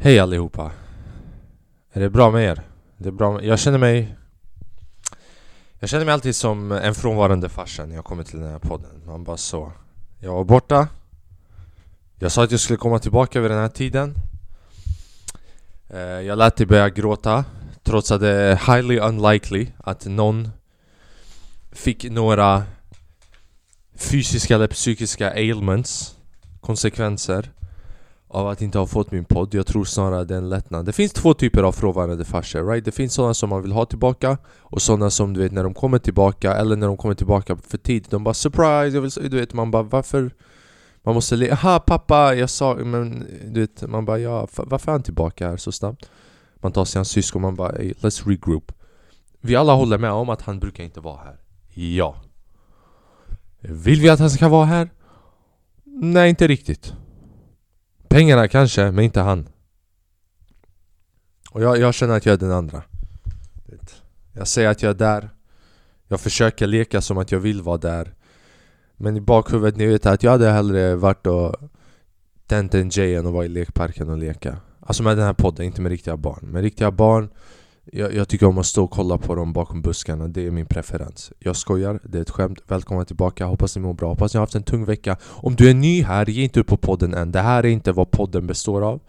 Hej allihopa! Är det bra med er? Det är bra med... Jag känner mig... Jag känner mig alltid som en frånvarande farsa när jag kommer till den här podden. Man bara så. Jag var borta. Jag sa att jag skulle komma tillbaka vid den här tiden. Eh, jag lät dig börja gråta Trots att det är highly unlikely att någon fick några fysiska eller psykiska ailments Konsekvenser av att inte ha fått min podd. Jag tror snarare det är en lättnad. Det finns två typer av frånvarande farsor, right? Det finns sådana som man vill ha tillbaka Och sådana som du vet när de kommer tillbaka Eller när de kommer tillbaka för tid De bara 'surprise' jag vill, Du vet man bara varför? Man måste le Aha pappa jag sa men du vet Man bara ja varför är han tillbaka här så snabbt? Man tar sig hans syskon man bara hey, let's regroup. Vi alla håller med om att han brukar inte vara här. Ja. Vill vi att han ska vara här? Nej inte riktigt. Pengarna kanske, men inte han. Och jag, jag känner att jag är den andra. Jag säger att jag är där. Jag försöker leka som att jag vill vara där. Men i bakhuvudet, ni vet att jag hade hellre varit och tänt en J än att vara i lekparken och leka. Alltså med den här podden, inte med riktiga barn. Med riktiga barn jag, jag, tycker om att stå och kolla på dem bakom buskarna, det är min preferens. Jag skojar, det är ett skämt, välkomna tillbaka, hoppas ni mår bra, hoppas ni har haft en tung vecka. Om du är ny här, ge inte upp på podden än, det här är inte vad podden består av.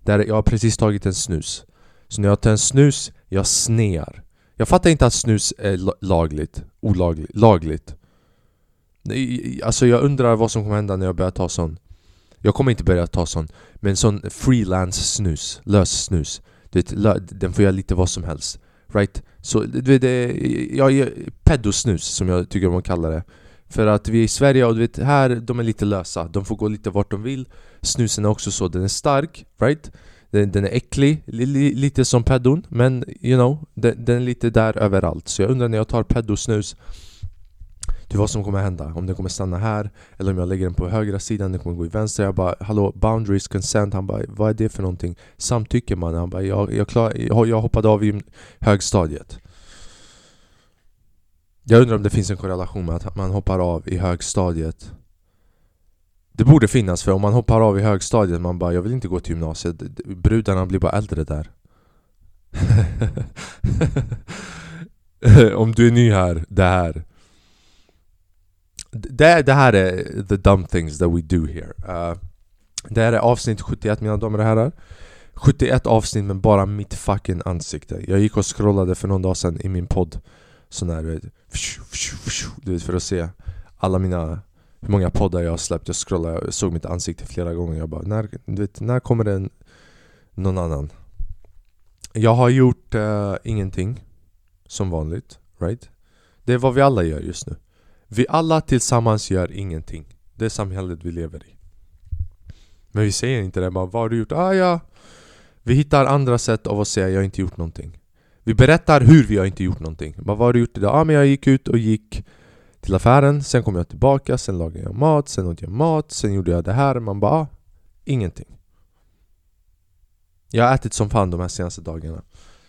Där Jag har precis tagit en snus. Så när jag tar en snus, jag snear. Jag fattar inte att snus är lagligt, olagligt, lagligt. Alltså jag undrar vad som kommer hända när jag börjar ta sån. Jag kommer inte börja ta sån, men sån freelance snus, lös snus vet, den får göra lite vad som helst. Right? Så du vet, jag pedosnus som jag tycker man kallar det. För att vi är i Sverige och du vet, här de är lite lösa. De får gå lite vart de vill. Snusen är också så, den är stark, right? Den, den är äcklig, li, lite som pedon Men you know, den, den, är lite där överallt. Så jag undrar när jag tar pedosnus till vad som kommer hända. Om den kommer stanna här, eller om jag lägger den på högra sidan, den kommer gå i vänster. Jag bara hallå, boundaries, consent. Han bara vad är det för någonting? Samtycke man. Han bara jag, jag, klar, jag, jag hoppade av i högstadiet. Jag undrar om det finns en korrelation med att man hoppar av i högstadiet Det borde finnas för om man hoppar av i högstadiet man bara jag vill inte gå till gymnasiet Brudarna blir bara äldre där Om du är ny här, det här det, det här är the dumb things that we do here. Uh, Det här är avsnitt 71 mina damer och herrar. 71 avsnitt med bara mitt fucking ansikte. Jag gick och scrollade för någon dag sedan i min podd. Sån här, eh, du vet, för att se alla mina hur många poddar jag har släppt. Jag scrollade, jag såg mitt ansikte flera gånger. Jag bara, när, du vet, när kommer det någon annan? Jag har gjort uh, ingenting Som vanligt, right? Det är vad vi alla gör just nu vi alla tillsammans gör ingenting. Det samhället vi lever i. Men vi säger inte det, bara vad har du gjort? Ah ja. Vi hittar andra sätt av att säga jag har inte gjort någonting. Vi berättar hur vi har inte gjort någonting. Bara, vad har du gjort idag? Ah men jag gick ut och gick till affären. Sen kom jag tillbaka, sen lagade jag mat, sen åt jag mat. Sen gjorde jag det här, man bara ah, ingenting. Jag har ätit som fan de här senaste dagarna.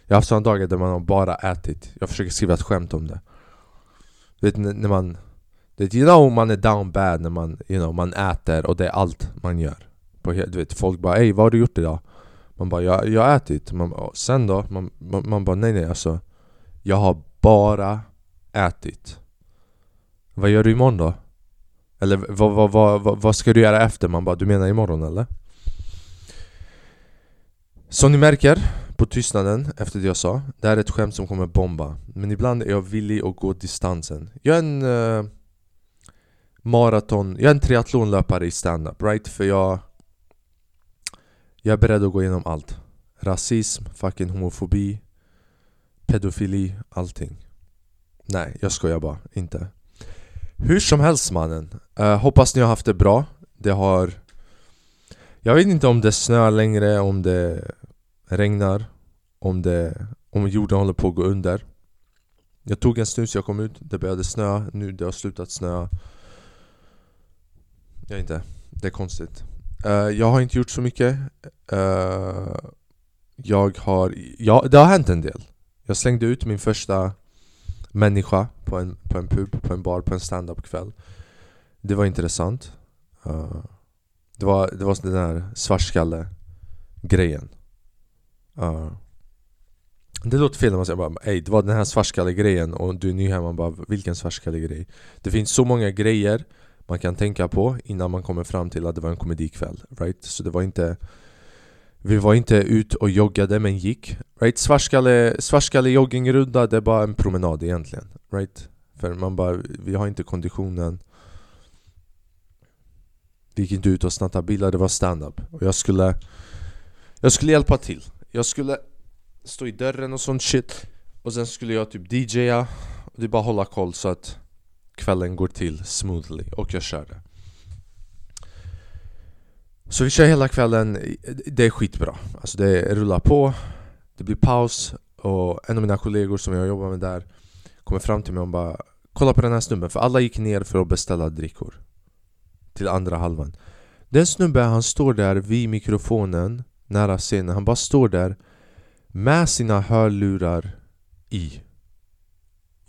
Jag har haft sådana dagar där man har bara ätit. Jag försöker skriva ett skämt om det. Du vet när man det, you know man är down bad när man, you know, man äter och det är allt man gör på, du vet, Folk bara ey vad har du gjort idag? Man bara jag, jag har ätit, man, sen då? Man, man, man bara nej nej alltså Jag har bara ätit Vad gör du imorgon då? Eller vad, vad, vad, vad, vad ska du göra efter? Man bara du menar imorgon eller? Som ni märker på tystnaden efter det jag sa Det här är ett skämt som kommer bomba Men ibland är jag villig att gå distansen Jag är en... Eh, Maraton, jag är en triathlonlöpare i stand-up, right? För jag Jag är beredd att gå igenom allt. Rasism, fucking homofobi Pedofili, allting. Nej, jag skojar bara, inte. Hur som helst mannen. Uh, Hoppas ni har haft det bra. Det har Jag vet inte om det snöar längre, om det regnar Om det Om jorden håller på att gå under. Jag tog en snus, jag kom ut, det började snöa. Nu det har slutat snöa jag inte. Det är konstigt. Uh, jag har inte gjort så mycket. Uh, jag har... Ja, det har hänt en del. Jag slängde ut min första människa på en, på en pub, på en bar, på en stand-up kväll. Det var intressant. Uh, det var, det var den där svartskalle grejen. Uh. Det låter fel när man säger bara Ey, det var den här svartskalle-grejen och du är ny här, man bara vilken svartskalle-grej? Det finns så många grejer man kan tänka på innan man kommer fram till att det var en komedikväll, right? Så det var inte Vi var inte ut och joggade men gick, right? Svartskalle, svartskalle joggingrunda, det är bara en promenad egentligen, right? För man bara, vi har inte konditionen Vi gick inte ut och snattade bilar, det var stand-up Och jag skulle Jag skulle hjälpa till Jag skulle stå i dörren och sånt shit Och sen skulle jag typ DJa Och det är bara hålla koll så att kvällen går till smoothly och jag kör det. Så vi kör hela kvällen, det är skitbra. Alltså det rullar på Det blir paus och en av mina kollegor som jag jobbar med där Kommer fram till mig och bara Kolla på den här snubben, för alla gick ner för att beställa drickor Till andra halvan. Den snubben han står där vid mikrofonen Nära scenen, han bara står där Med sina hörlurar i.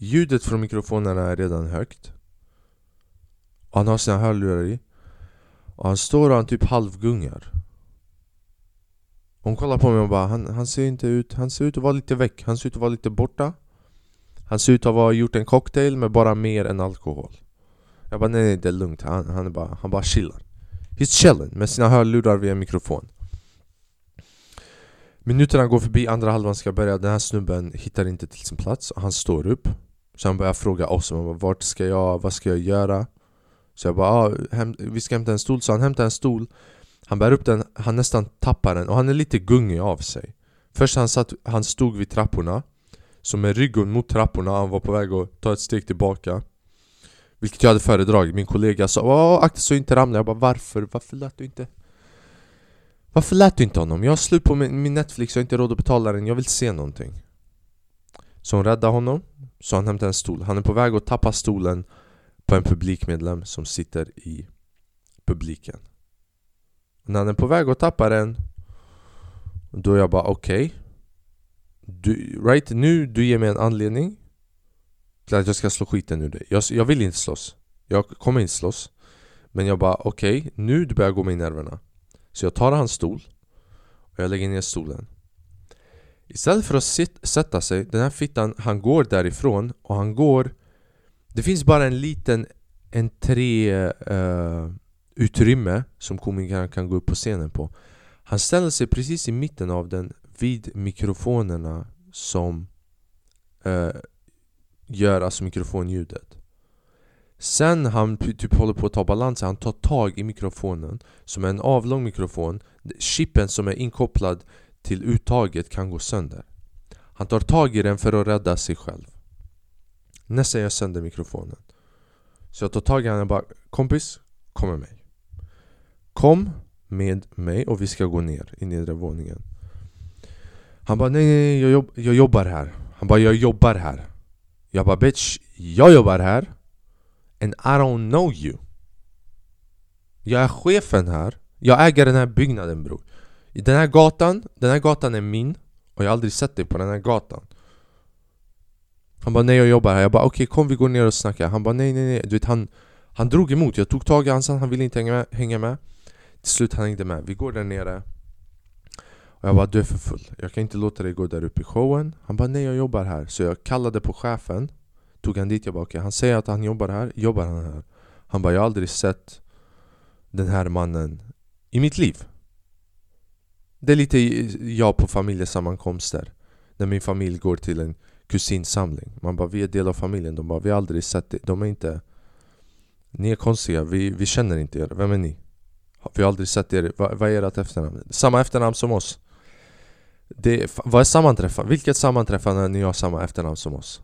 Ljudet från mikrofonerna är redan högt. Och Han har sina hörlurar i. Och han står och han typ halvgungar. Hon kollar på mig och bara han, han ser inte ut, han ser ut att vara lite väck, han ser ut att vara lite borta. Han ser ut att ha gjort en cocktail med bara mer än alkohol. Jag bara nej, nej det är lugnt, han, han, är bara, han bara chillar. He's chilling med sina hörlurar via mikrofon. Minuterna går förbi, andra halvan ska börja, den här snubben hittar inte till sin plats. Och han står upp. Så han började fråga oss, vart ska jag, vad ska jag göra? Så jag bara, ah, hem, vi ska hämta en stol, så han hämtar en stol Han bär upp den, han nästan tappar den och han är lite gungig av sig Först han, satt, han stod vid trapporna Så med ryggen mot trapporna, han var på väg att ta ett steg tillbaka Vilket jag hade föredragit, min kollega sa akta så inte ramlar Jag bara varför? Varför lät du inte? Varför lät du inte honom? Jag har slut på min, min Netflix, jag har inte råd att betala den, jag vill se någonting Så hon räddade honom, så han hämtar en stol. Han är på väg att tappa stolen på en publikmedlem som sitter i publiken. När han är på väg att tappa den Då är jag bara okej. Okay. Right nu, du ger mig en anledning Till att jag ska slå skiten ur dig. Jag, jag vill inte slåss. Jag kommer inte slåss. Men jag bara okej, okay, nu du börjar gå mig i nerverna. Så jag tar hans stol Och jag lägger ner stolen. Istället för att sit, sätta sig, den här fittan, han går därifrån och han går Det finns bara en liten entré uh, eh, utrymme som komikern kan gå upp på scenen på. Han ställer sig precis i mitten av den vid mikrofonerna som uh, gör alltså mikrofonljudet. Sen han typ håller på att ta balansen, han tar tag i mikrofonen Som är en avlång mikrofon Chippen som är inkopplad till uttaget kan gå sönder. Han tar tag i den för att rädda sig själv. Nästan jag sönder mikrofonen? Så jag tar tag i honom och bara Kompis, kom med mig. Kom med mig och vi ska gå ner i nedre våningen. Han bara nej, nej, jag, jobb jag jobbar här. Han bara jag jobbar här. Jag bara bitch, jag jobbar här. And I don't know you. Jag är chefen här. Jag äger den här byggnaden bror. Den här gatan, den här gatan är min Och jag har aldrig sett dig på den här gatan. Han bara nej jag jobbar här. Jag bara okej okay, kom vi går ner och snackar. Han bara nej nej nej. Du vet, han, han drog emot. Jag tog tag i hans han ville inte hänga med, hänga med. Till slut han hängde med. Vi går där nere. Och jag bara du är för full, jag kan inte låta dig gå där uppe i showen. Han bara nej jag jobbar här. Så jag kallade på chefen. Tog han dit, jag bara okej, okay. han säger att han jobbar här, jobbar han här? Han bara jag har aldrig sett den här mannen i mitt liv. Det är lite jag på familjesammankomster När min familj går till en kusinsamling Man bara vi är del av familjen, de bara vi har aldrig sett det De är inte Ni är konstiga, vi, vi känner inte er, vem är ni? Vi har aldrig sett er, vad, vad är ert efternamn? Samma efternamn som oss det, Vad är sammanträffande? Vilket sammanträffande när ni har samma efternamn som oss?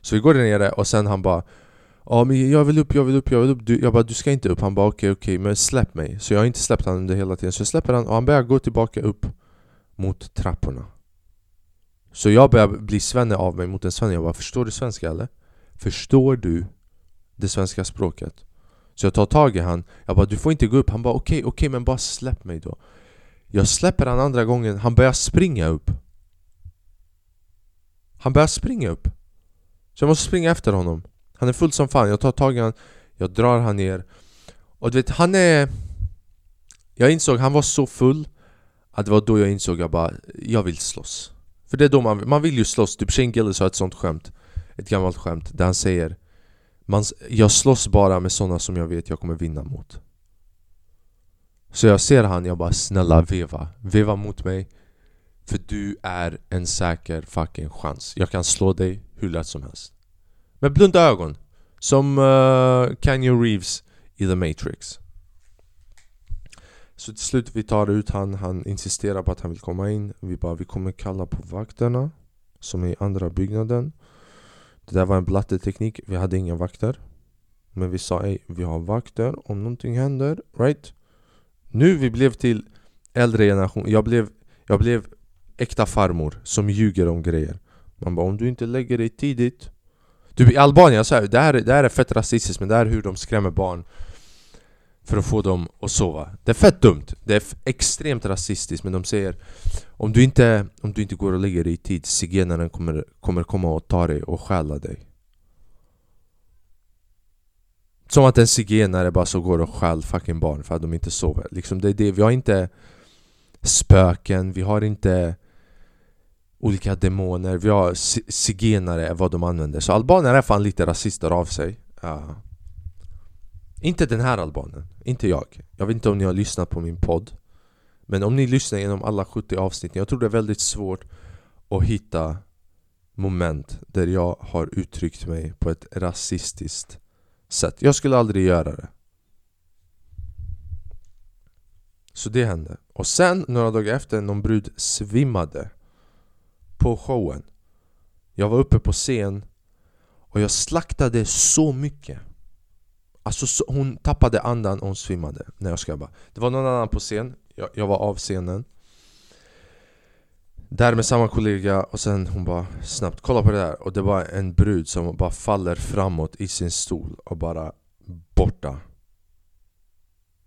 Så vi går där nere och sen han bara Ja men jag vill upp, jag vill upp, jag vill upp. Du, Jag bara du ska inte upp, han bara okej okay, okej okay, men släpp mig. Så jag har inte släppt honom under hela tiden. Så jag släpper honom och han börjar gå tillbaka upp Mot trapporna. Så jag börjar bli svenne av mig mot en svenne. Jag bara förstår du svenska eller? Förstår du det svenska språket? Så jag tar tag i han. Jag bara du får inte gå upp. Han bara okej okay, okej men bara släpp mig då. Jag släpper han andra gången. Han börjar springa upp. Han börjar springa upp. Så jag måste springa efter honom. Han är full som fan, jag tar tag i honom Jag drar han ner. Och du vet, han är... Jag insåg han var så full Att det var då jag insåg jag bara, jag vill slåss. För det är då man, man vill ju slåss, typ Shane Gillis har ett sånt skämt Ett gammalt skämt där han säger man, Jag slåss bara med sådana som jag vet jag kommer vinna mot. Så jag ser han, jag bara snälla veva Veva mot mig För du är en säker fucking chans. Jag kan slå dig hur lätt som helst. Med blunda ögon Som uh, Kanye Reeves i The Matrix. Så till slut vi tar ut han, han insisterar på att han vill komma in. Vi bara, vi kommer kalla på vakterna Som är i andra byggnaden. Det där var en blatteteknik, vi hade inga vakter. Men vi sa ej, vi har vakter. Om någonting händer, right? Nu vi blev till äldre generation, jag blev, jag blev äkta farmor som ljuger om grejer. Man bara, om du inte lägger dig tidigt du i Albanien, så här, det, här, det här är fett rasistiskt men det här är hur de skrämmer barn för att få dem att sova. Det är fett dumt. Det är extremt rasistiskt men de säger om du inte, om du inte går och lägger dig i tid, zigenaren kommer, kommer komma och ta dig och stjäla dig. Som att en zigenare bara så går och stjäl fucking barn för att de inte sover. Liksom det är det. Vi har inte spöken, vi har inte olika demoner, vi har zigenare är vad de använder. Så albaner är fan lite rasister av sig. Uh. Inte den här albanen, inte jag. Jag vet inte om ni har lyssnat på min podd. Men om ni lyssnar genom alla 70 avsnitt, jag tror det är väldigt svårt att hitta moment där jag har uttryckt mig på ett rasistiskt sätt. Jag skulle aldrig göra det. Så det hände. Och sen, några dagar efter, någon brud svimmade på showen. Jag var uppe på scen och jag slaktade så mycket. Alltså så, hon tappade andan och hon svimmade. Nej jag ska bara. Det var någon annan på scen, jag, jag var av scenen. Där med samma kollega och sen hon bara snabbt kolla på det där och det var en brud som bara faller framåt i sin stol och bara borta.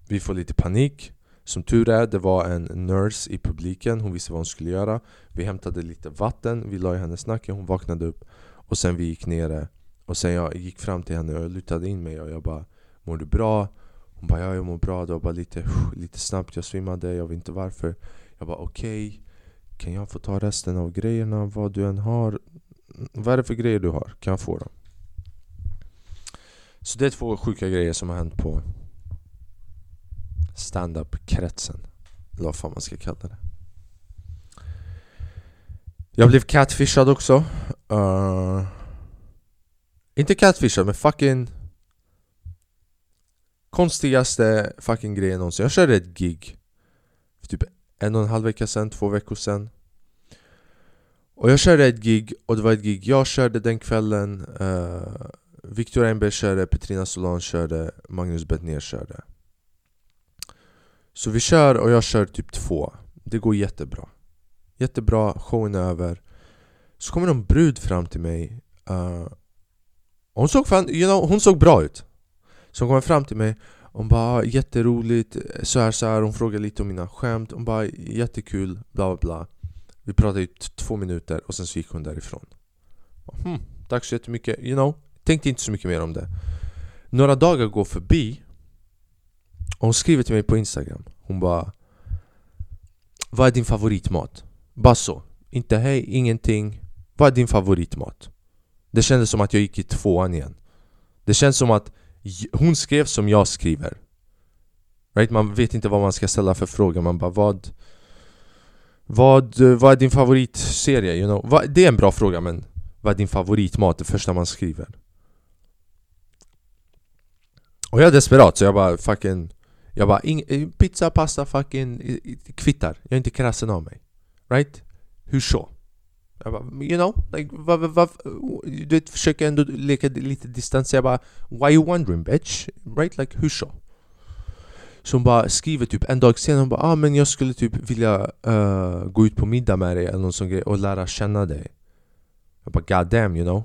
Vi får lite panik. Som tur är, det var en nurse i publiken, hon visste vad hon skulle göra. Vi hämtade lite vatten, vi la i hennes nacke, hon vaknade upp. Och sen vi gick nere. Och sen jag gick fram till henne och jag lutade in mig och jag bara Mår du bra? Hon bara ja, jag mår bra, det var bara lite, lite snabbt, jag svimmade, jag vet inte varför. Jag bara okej. Okay, Kan jag få ta resten av grejerna, vad du än har? Vad är det för grejer du har? Kan jag få dem? Så det är två sjuka grejer som har hänt på standup-kretsen. Eller vad fan man ska kalla det. Jag blev catfishad också. Uh, inte catfishad, men fucking konstigaste fucking grejen någonsin. Jag körde ett gig för typ en och en halv vecka sedan, två veckor sedan. Och jag körde ett gig, och det var ett gig jag körde den kvällen uh, Victor Engberg körde, Petrina Solan körde, Magnus Bettner körde så vi kör och jag kör typ två. Det går jättebra. Jättebra, showen är över. Så kommer en brud fram till mig uh, Hon såg fan, you know, hon såg bra ut. Så hon kommer fram till mig Hon bara jätteroligt, så här, så här. Hon frågar lite om mina skämt Hon bara jättekul, bla bla bla. Vi pratade i två minuter och sen så gick hon därifrån. Hmm, Tack så jättemycket, you know Tänkte inte så mycket mer om det. Några dagar går förbi hon skriver till mig på Instagram Hon bara Vad är din favoritmat? Bara så Inte hej, ingenting Vad är din favoritmat? Det kändes som att jag gick i tvåan igen Det känns som att hon skrev som jag skriver right? Man vet inte vad man ska ställa för fråga Man bara vad vad, vad är din favoritserie? You know? vad, det är en bra fråga men Vad är din favoritmat? Det första man skriver Och jag är desperat så jag bara fucking jag bara, eh, pizza, pasta, fucking kvittar. Jag är inte krassen av mig. Right? Hur så? Jag bara, you know, like, va, va, va, du vet, försöker ändå leka lite distans. Jag bara, why you wondering bitch? Right? Like, hur så? Så hon bara skriver typ en dag senare, hon bara ah, men jag skulle typ vilja uh, gå ut på middag med dig eller någon sån grej och lära känna dig Jag bara god damn you know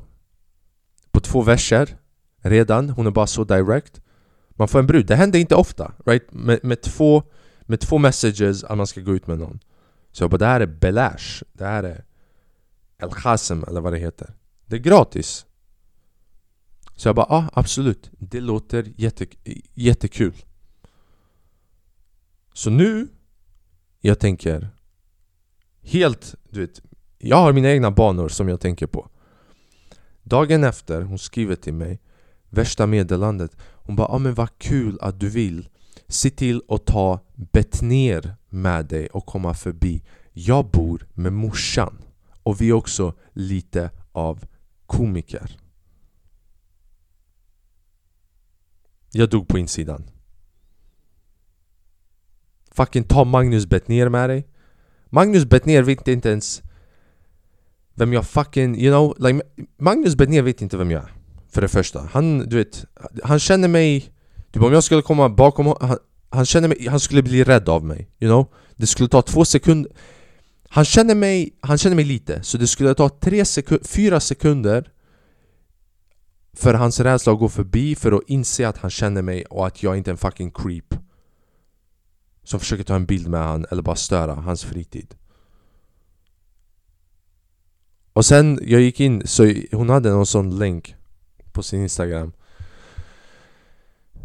På två verser redan, hon är bara så direct man får en brud, det händer inte ofta, right? Med, med, två, med två messages att man ska gå ut med någon. Så jag bara, det här är belash, det här är El Khasem eller vad det heter. Det är gratis. Så jag bara, ja ah, absolut, det låter jätte, jättekul. Så nu jag tänker helt, du vet Jag har mina egna banor som jag tänker på. Dagen efter, hon skriver till mig Värsta meddelandet Hon bara ah, men vad kul att du vill. Se till att ta Betnér med dig och komma förbi. Jag bor med morsan och vi är också lite av komiker. Jag dog på insidan. Fucking ta Magnus Bettner med dig. Magnus Bettner vet inte ens vem jag fucking, you know, like Magnus Bettner vet inte vem jag är. För det första, han, du vet, han känner mig Typ om jag skulle komma bakom honom, han, han känner mig, han skulle bli rädd av mig, you know? Det skulle ta två sekunder Han känner mig, han känner mig lite, så det skulle ta tre sekunder, fyra sekunder För hans rädsla att gå förbi, för att inse att han känner mig och att jag inte är en fucking creep Som försöker ta en bild med han eller bara störa hans fritid. Och sen, jag gick in, så hon hade någon sån länk på sin instagram.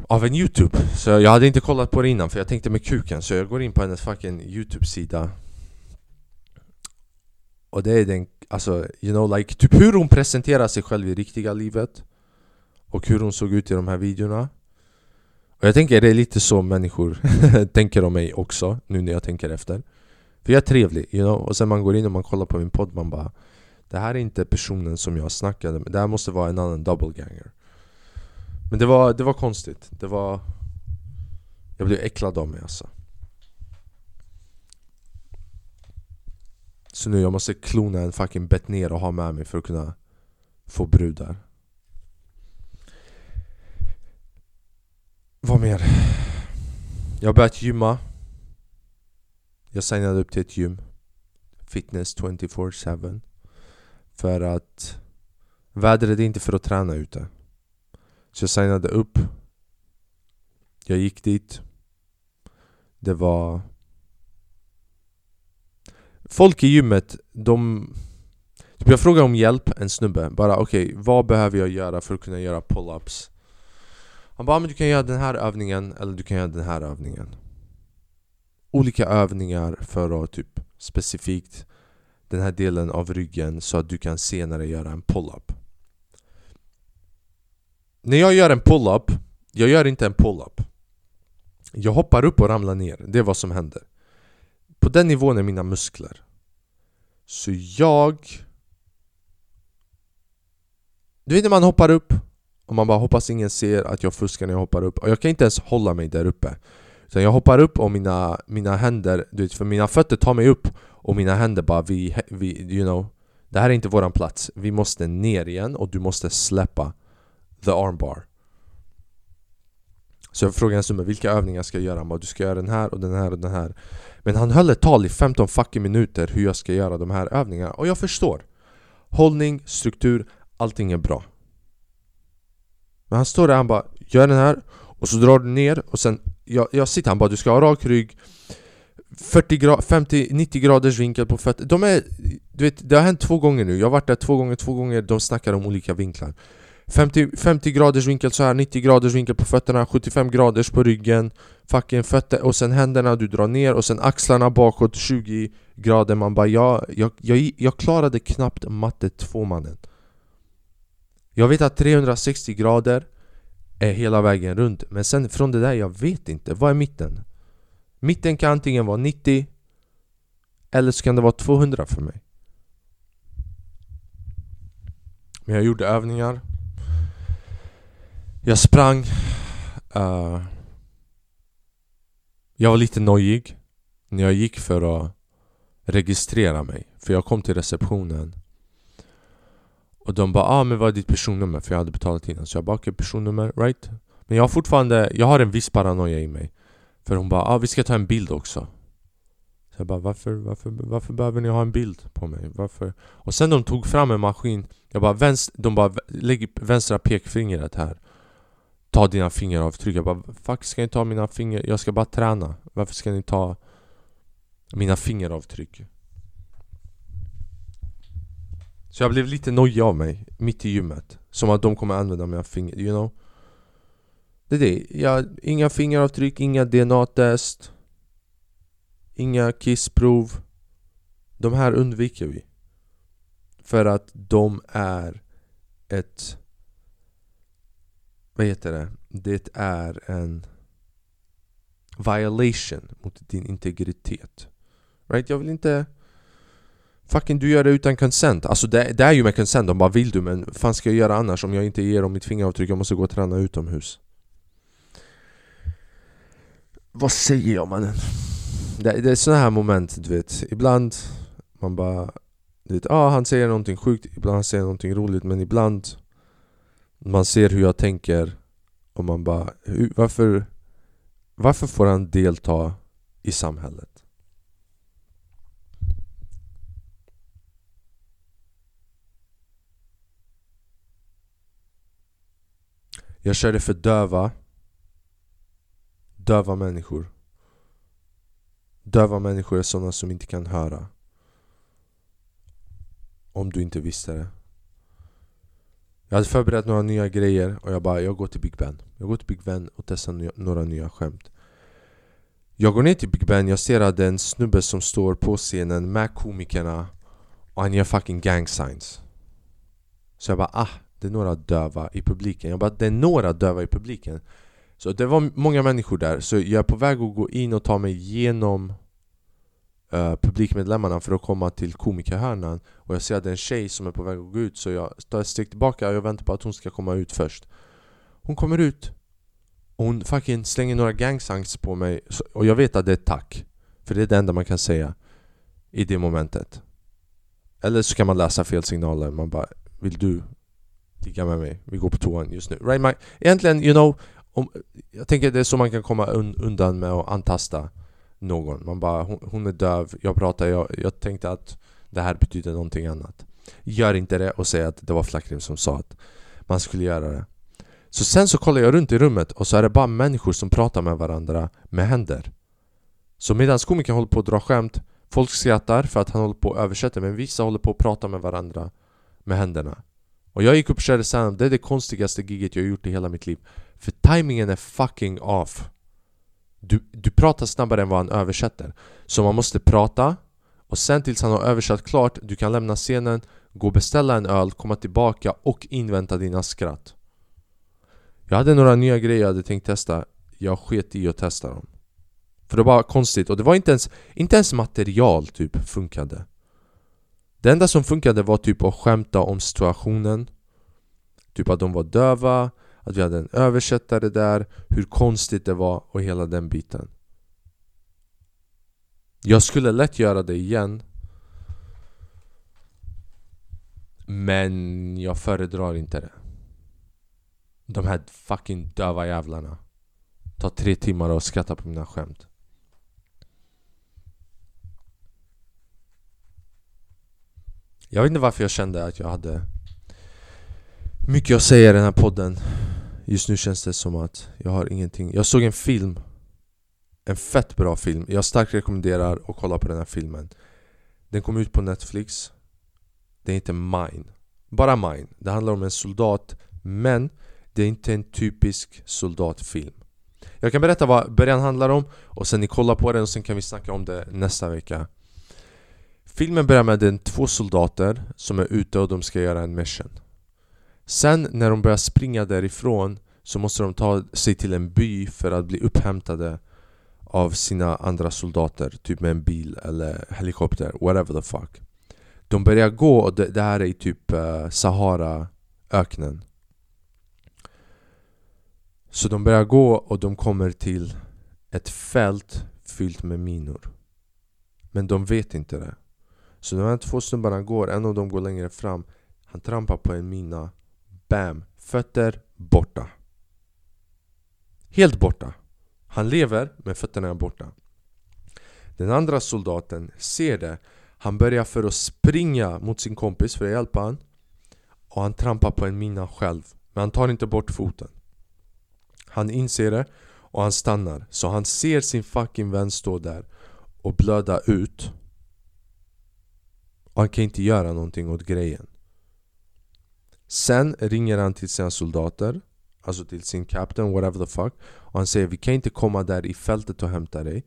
Av en youtube. Så jag hade inte kollat på det innan för jag tänkte med kuken Så jag går in på hennes fucking youtube-sida. Och det är den, alltså you know like Typ hur hon presenterar sig själv i riktiga livet. Och hur hon såg ut i de här videorna. Och jag tänker det är lite så människor tänker om mig också Nu när jag tänker efter. För jag är trevlig, you know. Och sen man går in och man kollar på min podd man bara det här är inte personen som jag snackade med. Det här måste vara en annan doubleganger men det var, det var konstigt, det var... Jag blev äcklad av mig alltså. Så nu jag måste klona en fucking bett ner och ha med mig för att kunna få brudar Vad mer? Jag har börjat gymma. Jag signade upp till ett gym. Fitness 24-7 för att Vädret är inte för att träna ute. Så jag signade upp. Jag gick dit. Det var Folk i gymmet, de typ Jag frågade om hjälp, en snubbe Bara okej, okay, vad behöver jag göra för att kunna göra pull-ups? Han bara, ah, men du kan göra den här övningen eller du kan göra den här övningen. Olika övningar för att typ specifikt den här delen av ryggen så att du kan senare göra en pull-up. När jag gör en pull-up, jag gör inte en pull-up. Jag hoppar upp och ramlar ner, det är vad som händer. På den nivån är mina muskler. Så jag... Du vet när man hoppar upp och man bara hoppas ingen ser att jag fuskar när jag hoppar upp. Och jag kan inte ens hålla mig där uppe. Sen jag hoppar upp och mina, mina händer, du vet för mina fötter tar mig upp och mina händer bara vi, vi you know Det här är inte våran plats, vi måste ner igen och du måste släppa the armbar. Så jag frågade en nummer vilka övningar ska jag göra? Han bara, du ska göra den här och den här och den här. Men han höll ett tal i 15 fucking minuter hur jag ska göra de här övningarna. Och jag förstår. Hållning, struktur, allting är bra. Men han står där han bara, gör den här och så drar du ner och sen jag, jag sitter han bara, du ska ha rak rygg 40 grad, 50, 90 graders vinkel på fötterna. De är, du vet, det har hänt två gånger nu. Jag har varit där två gånger, två gånger. De snackar om olika vinklar. 50, 50 graders vinkel så här 90 graders vinkel på fötterna, 75 graders på ryggen Fucking fötter och sen händerna du drar ner och sen axlarna bakåt 20 grader. Man bara jag, jag, jag, jag klarade knappt matte 2 mannen Jag vet att 360 grader är hela vägen runt. Men sen från det där, jag vet inte, vad är mitten? Mitten kan antingen vara 90 Eller så kan det vara 200 för mig. Men jag gjorde övningar. Jag sprang uh, Jag var lite nojig När jag gick för att registrera mig. För jag kom till receptionen. Och de bara ah, men vad är ditt personnummer? För jag hade betalat innan Så jag bara okej okay, personnummer, right? Men jag har fortfarande, jag har en viss paranoia i mig För hon bara ah, vi ska ta en bild också Så jag bara varför, varför, varför behöver ni ha en bild på mig? Varför? Och sen de tog fram en maskin Jag bara vänster, de bara lägg vänstra pekfingret här ta dina fingeravtryck. Jag bara Fuck, ska ni ta mina finger? Jag ska bara träna. Varför ska ni ta mina fingeravtryck? Så jag blev lite nojig av mig mitt i gymmet. Som att de kommer använda mina fingrar, you know? Det är det. Jag, inga fingeravtryck, inga DNA-test. inga kissprov. De här undviker vi. För att de är ett... Vad heter det? Det är en violation mot din integritet. Right? Jag vill inte... Fucking du gör det utan consent. Alltså det, det är ju med consent, de bara vill du men fan ska jag göra annars om jag inte ger dem mitt fingeravtryck? Jag måste gå och träna utomhus. Vad säger jag mannen? Det, det är sådana här moment du vet, ibland man bara du vet, ah, han säger någonting sjukt, ibland han säger någonting roligt men ibland man ser hur jag tänker och man bara hur, varför, varför får han delta i samhället? Jag körde för döva. Döva människor. Döva människor är sådana som inte kan höra. Om du inte visste det. Jag hade förberett några nya grejer och jag bara, jag går till Big Ben. Jag går till Big Ben och testar några nya skämt. Jag går ner till Big Ben, jag ser att det är en snubbe som står på scenen med komikerna Och han gör fucking gang signs. Så jag bara, ah, det är några döva i publiken. Jag bara, det är några döva i publiken. Så det var många människor där, så jag är på väg att gå in och ta mig igenom uh, publikmedlemmarna för att komma till komikerhörnan. Och jag ser att det är en tjej som är på väg att gå ut så jag tar ett steg tillbaka och jag väntar på att hon ska komma ut först. Hon kommer ut. Och hon fucking slänger några gangsangs på mig och jag vet att det är tack. För det är det enda man kan säga i det momentet. Eller så kan man läsa fel signaler, man bara Vill du ligga med. Mig? Vi går på toan just nu. Right, my, Egentligen, you know om, Jag tänker det är så man kan komma un, undan med att antasta någon. Man bara, hon, hon är döv, jag pratar, jag, jag tänkte att det här betyder någonting annat. Gör inte det och säg att det var Flackrim som sa att man skulle göra det. Så sen så kollar jag runt i rummet och så är det bara människor som pratar med varandra med händer. Så medan komikern håller på att dra skämt Folk skrattar för att han håller på att översätta men vissa håller på att prata med varandra med händerna. Och jag gick upp och körde stand det är det konstigaste giget jag gjort i hela mitt liv. För timingen är fucking off. Du, du pratar snabbare än vad han översätter. Så man måste prata och sen tills han har översatt klart, du kan lämna scenen Gå och beställa en öl, komma tillbaka och invänta dina skratt. Jag hade några nya grejer jag hade tänkt testa. Jag sket i att testa dem. För det var konstigt och det var inte ens, inte ens material typ funkade. Det enda som funkade var typ att skämta om situationen. Typ att de var döva att vi hade en översättare där, hur konstigt det var och hela den biten. Jag skulle lätt göra det igen. Men jag föredrar inte det. De här fucking döva jävlarna. Tar tre timmar och skrattar på mina skämt. Jag vet inte varför jag kände att jag hade mycket att säga i den här podden. Just nu känns det som att jag har ingenting. Jag såg en film. En fett bra film. Jag starkt rekommenderar att kolla på den här filmen. Den kom ut på Netflix. Det är inte mine. Bara mine. Det handlar om en soldat Men det är inte en typisk soldatfilm. Jag kan berätta vad början handlar om Och sen ni kollar på den och sen kan vi snacka om det nästa vecka. Filmen börjar med den två soldater som är ute och de ska göra en mission. Sen när de börjar springa därifrån så måste de ta sig till en by för att bli upphämtade av sina andra soldater, typ med en bil eller helikopter, whatever the fuck. De börjar gå och det, det här är i typ uh, Sahara-öknen. Så de börjar gå och de kommer till ett fält fyllt med minor. Men de vet inte det. Så de här två snubbarna går, en av dem går längre fram Han trampar på en mina Bam! Fötter borta. Helt borta. Han lever, men fötterna är borta. Den andra soldaten ser det. Han börjar för att springa mot sin kompis för att hjälpa honom. Och han trampar på en mina själv. Men han tar inte bort foten. Han inser det och han stannar. Så han ser sin fucking vän stå där och blöda ut. Och han kan inte göra någonting åt grejen. Sen ringer han till sina soldater Alltså till sin captain, whatever the fuck Och han säger vi kan inte komma där i fältet och hämta dig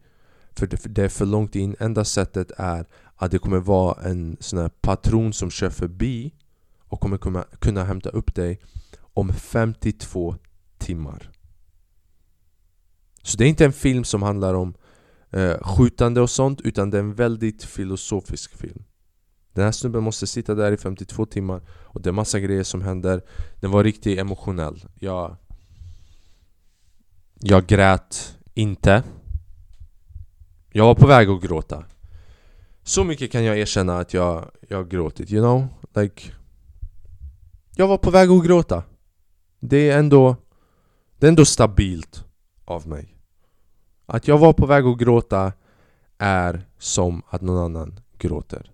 För det, för det är för långt in, enda sättet är att det kommer vara en sån här patron som kör förbi och kommer kunna, kunna hämta upp dig om 52 timmar. Så det är inte en film som handlar om eh, skjutande och sånt utan det är en väldigt filosofisk film. Den här snubben måste sitta där i 52 timmar och det är massa grejer som händer. Den var riktigt emotionell. Jag, jag grät inte. Jag var på väg att gråta. Så mycket kan jag erkänna att jag, jag gråtit, you know? Like... Jag var på väg att gråta. Det är ändå... Det är ändå stabilt av mig. Att jag var på väg att gråta är som att någon annan gråter.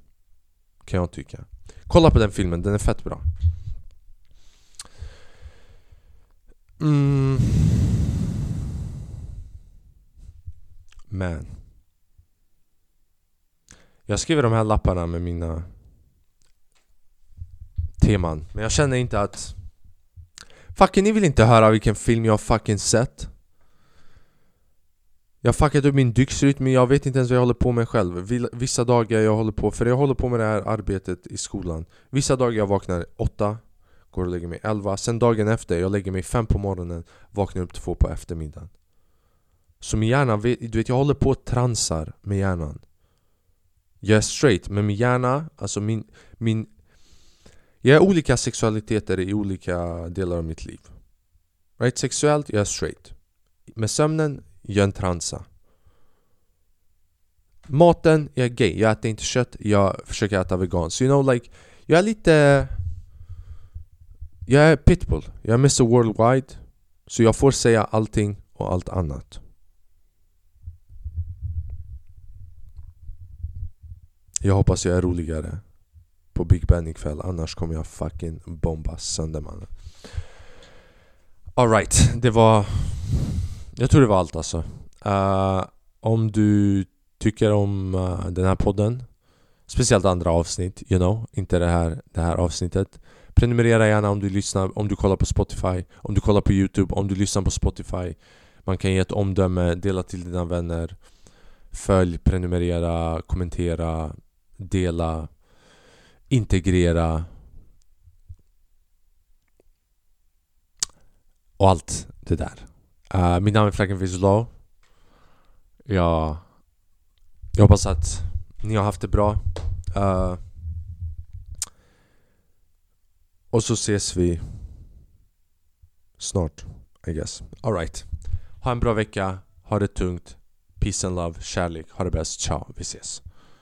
Kan jag tycka. Kolla på den filmen, den är fett bra. Mm. Men Jag skriver de här lapparna med mina teman, men jag känner inte att Fucking ni vill inte höra vilken film jag fucking sett jag har fuckat upp min dygnsrytm, jag vet inte ens vad jag håller på med själv. Vissa dagar jag håller på, för jag håller på med det här arbetet i skolan. Vissa dagar jag vaknar åtta, går och lägger mig elva. Sen dagen efter, jag lägger mig fem på morgonen, vaknar upp två på eftermiddagen. Så min hjärna, du vet jag håller på och transar med hjärnan. Jag är straight, men min hjärna, alltså min, min jag är olika sexualiteter i olika delar av mitt liv. Right? Sexuellt, jag är straight. Med sömnen, jag är en transa. Maten, jag är gay, jag äter inte kött, jag försöker äta veganskt You know like, jag är lite... Jag är pitbull, jag är Mr Worldwide. Så jag får säga allting och allt annat. Jag hoppas jag är roligare på Big Ben ikväll. Annars kommer jag fucking bomba sönder mannen Alright, det var... Jag tror det var allt alltså uh, Om du tycker om uh, den här podden Speciellt andra avsnitt, you know Inte det här, det här avsnittet Prenumerera gärna om du lyssnar, om du kollar på Spotify Om du kollar på Youtube, om du lyssnar på Spotify Man kan ge ett omdöme, dela till dina vänner Följ, prenumerera, kommentera, dela integrera och allt det där. Uh, mitt namn är Flacken Vizlo. Jag, jag hoppas att ni har haft det bra. Uh, och så ses vi snart, I guess. Alright. Ha en bra vecka, ha det tungt. Peace and love, kärlek, ha det bäst. Ciao, vi ses.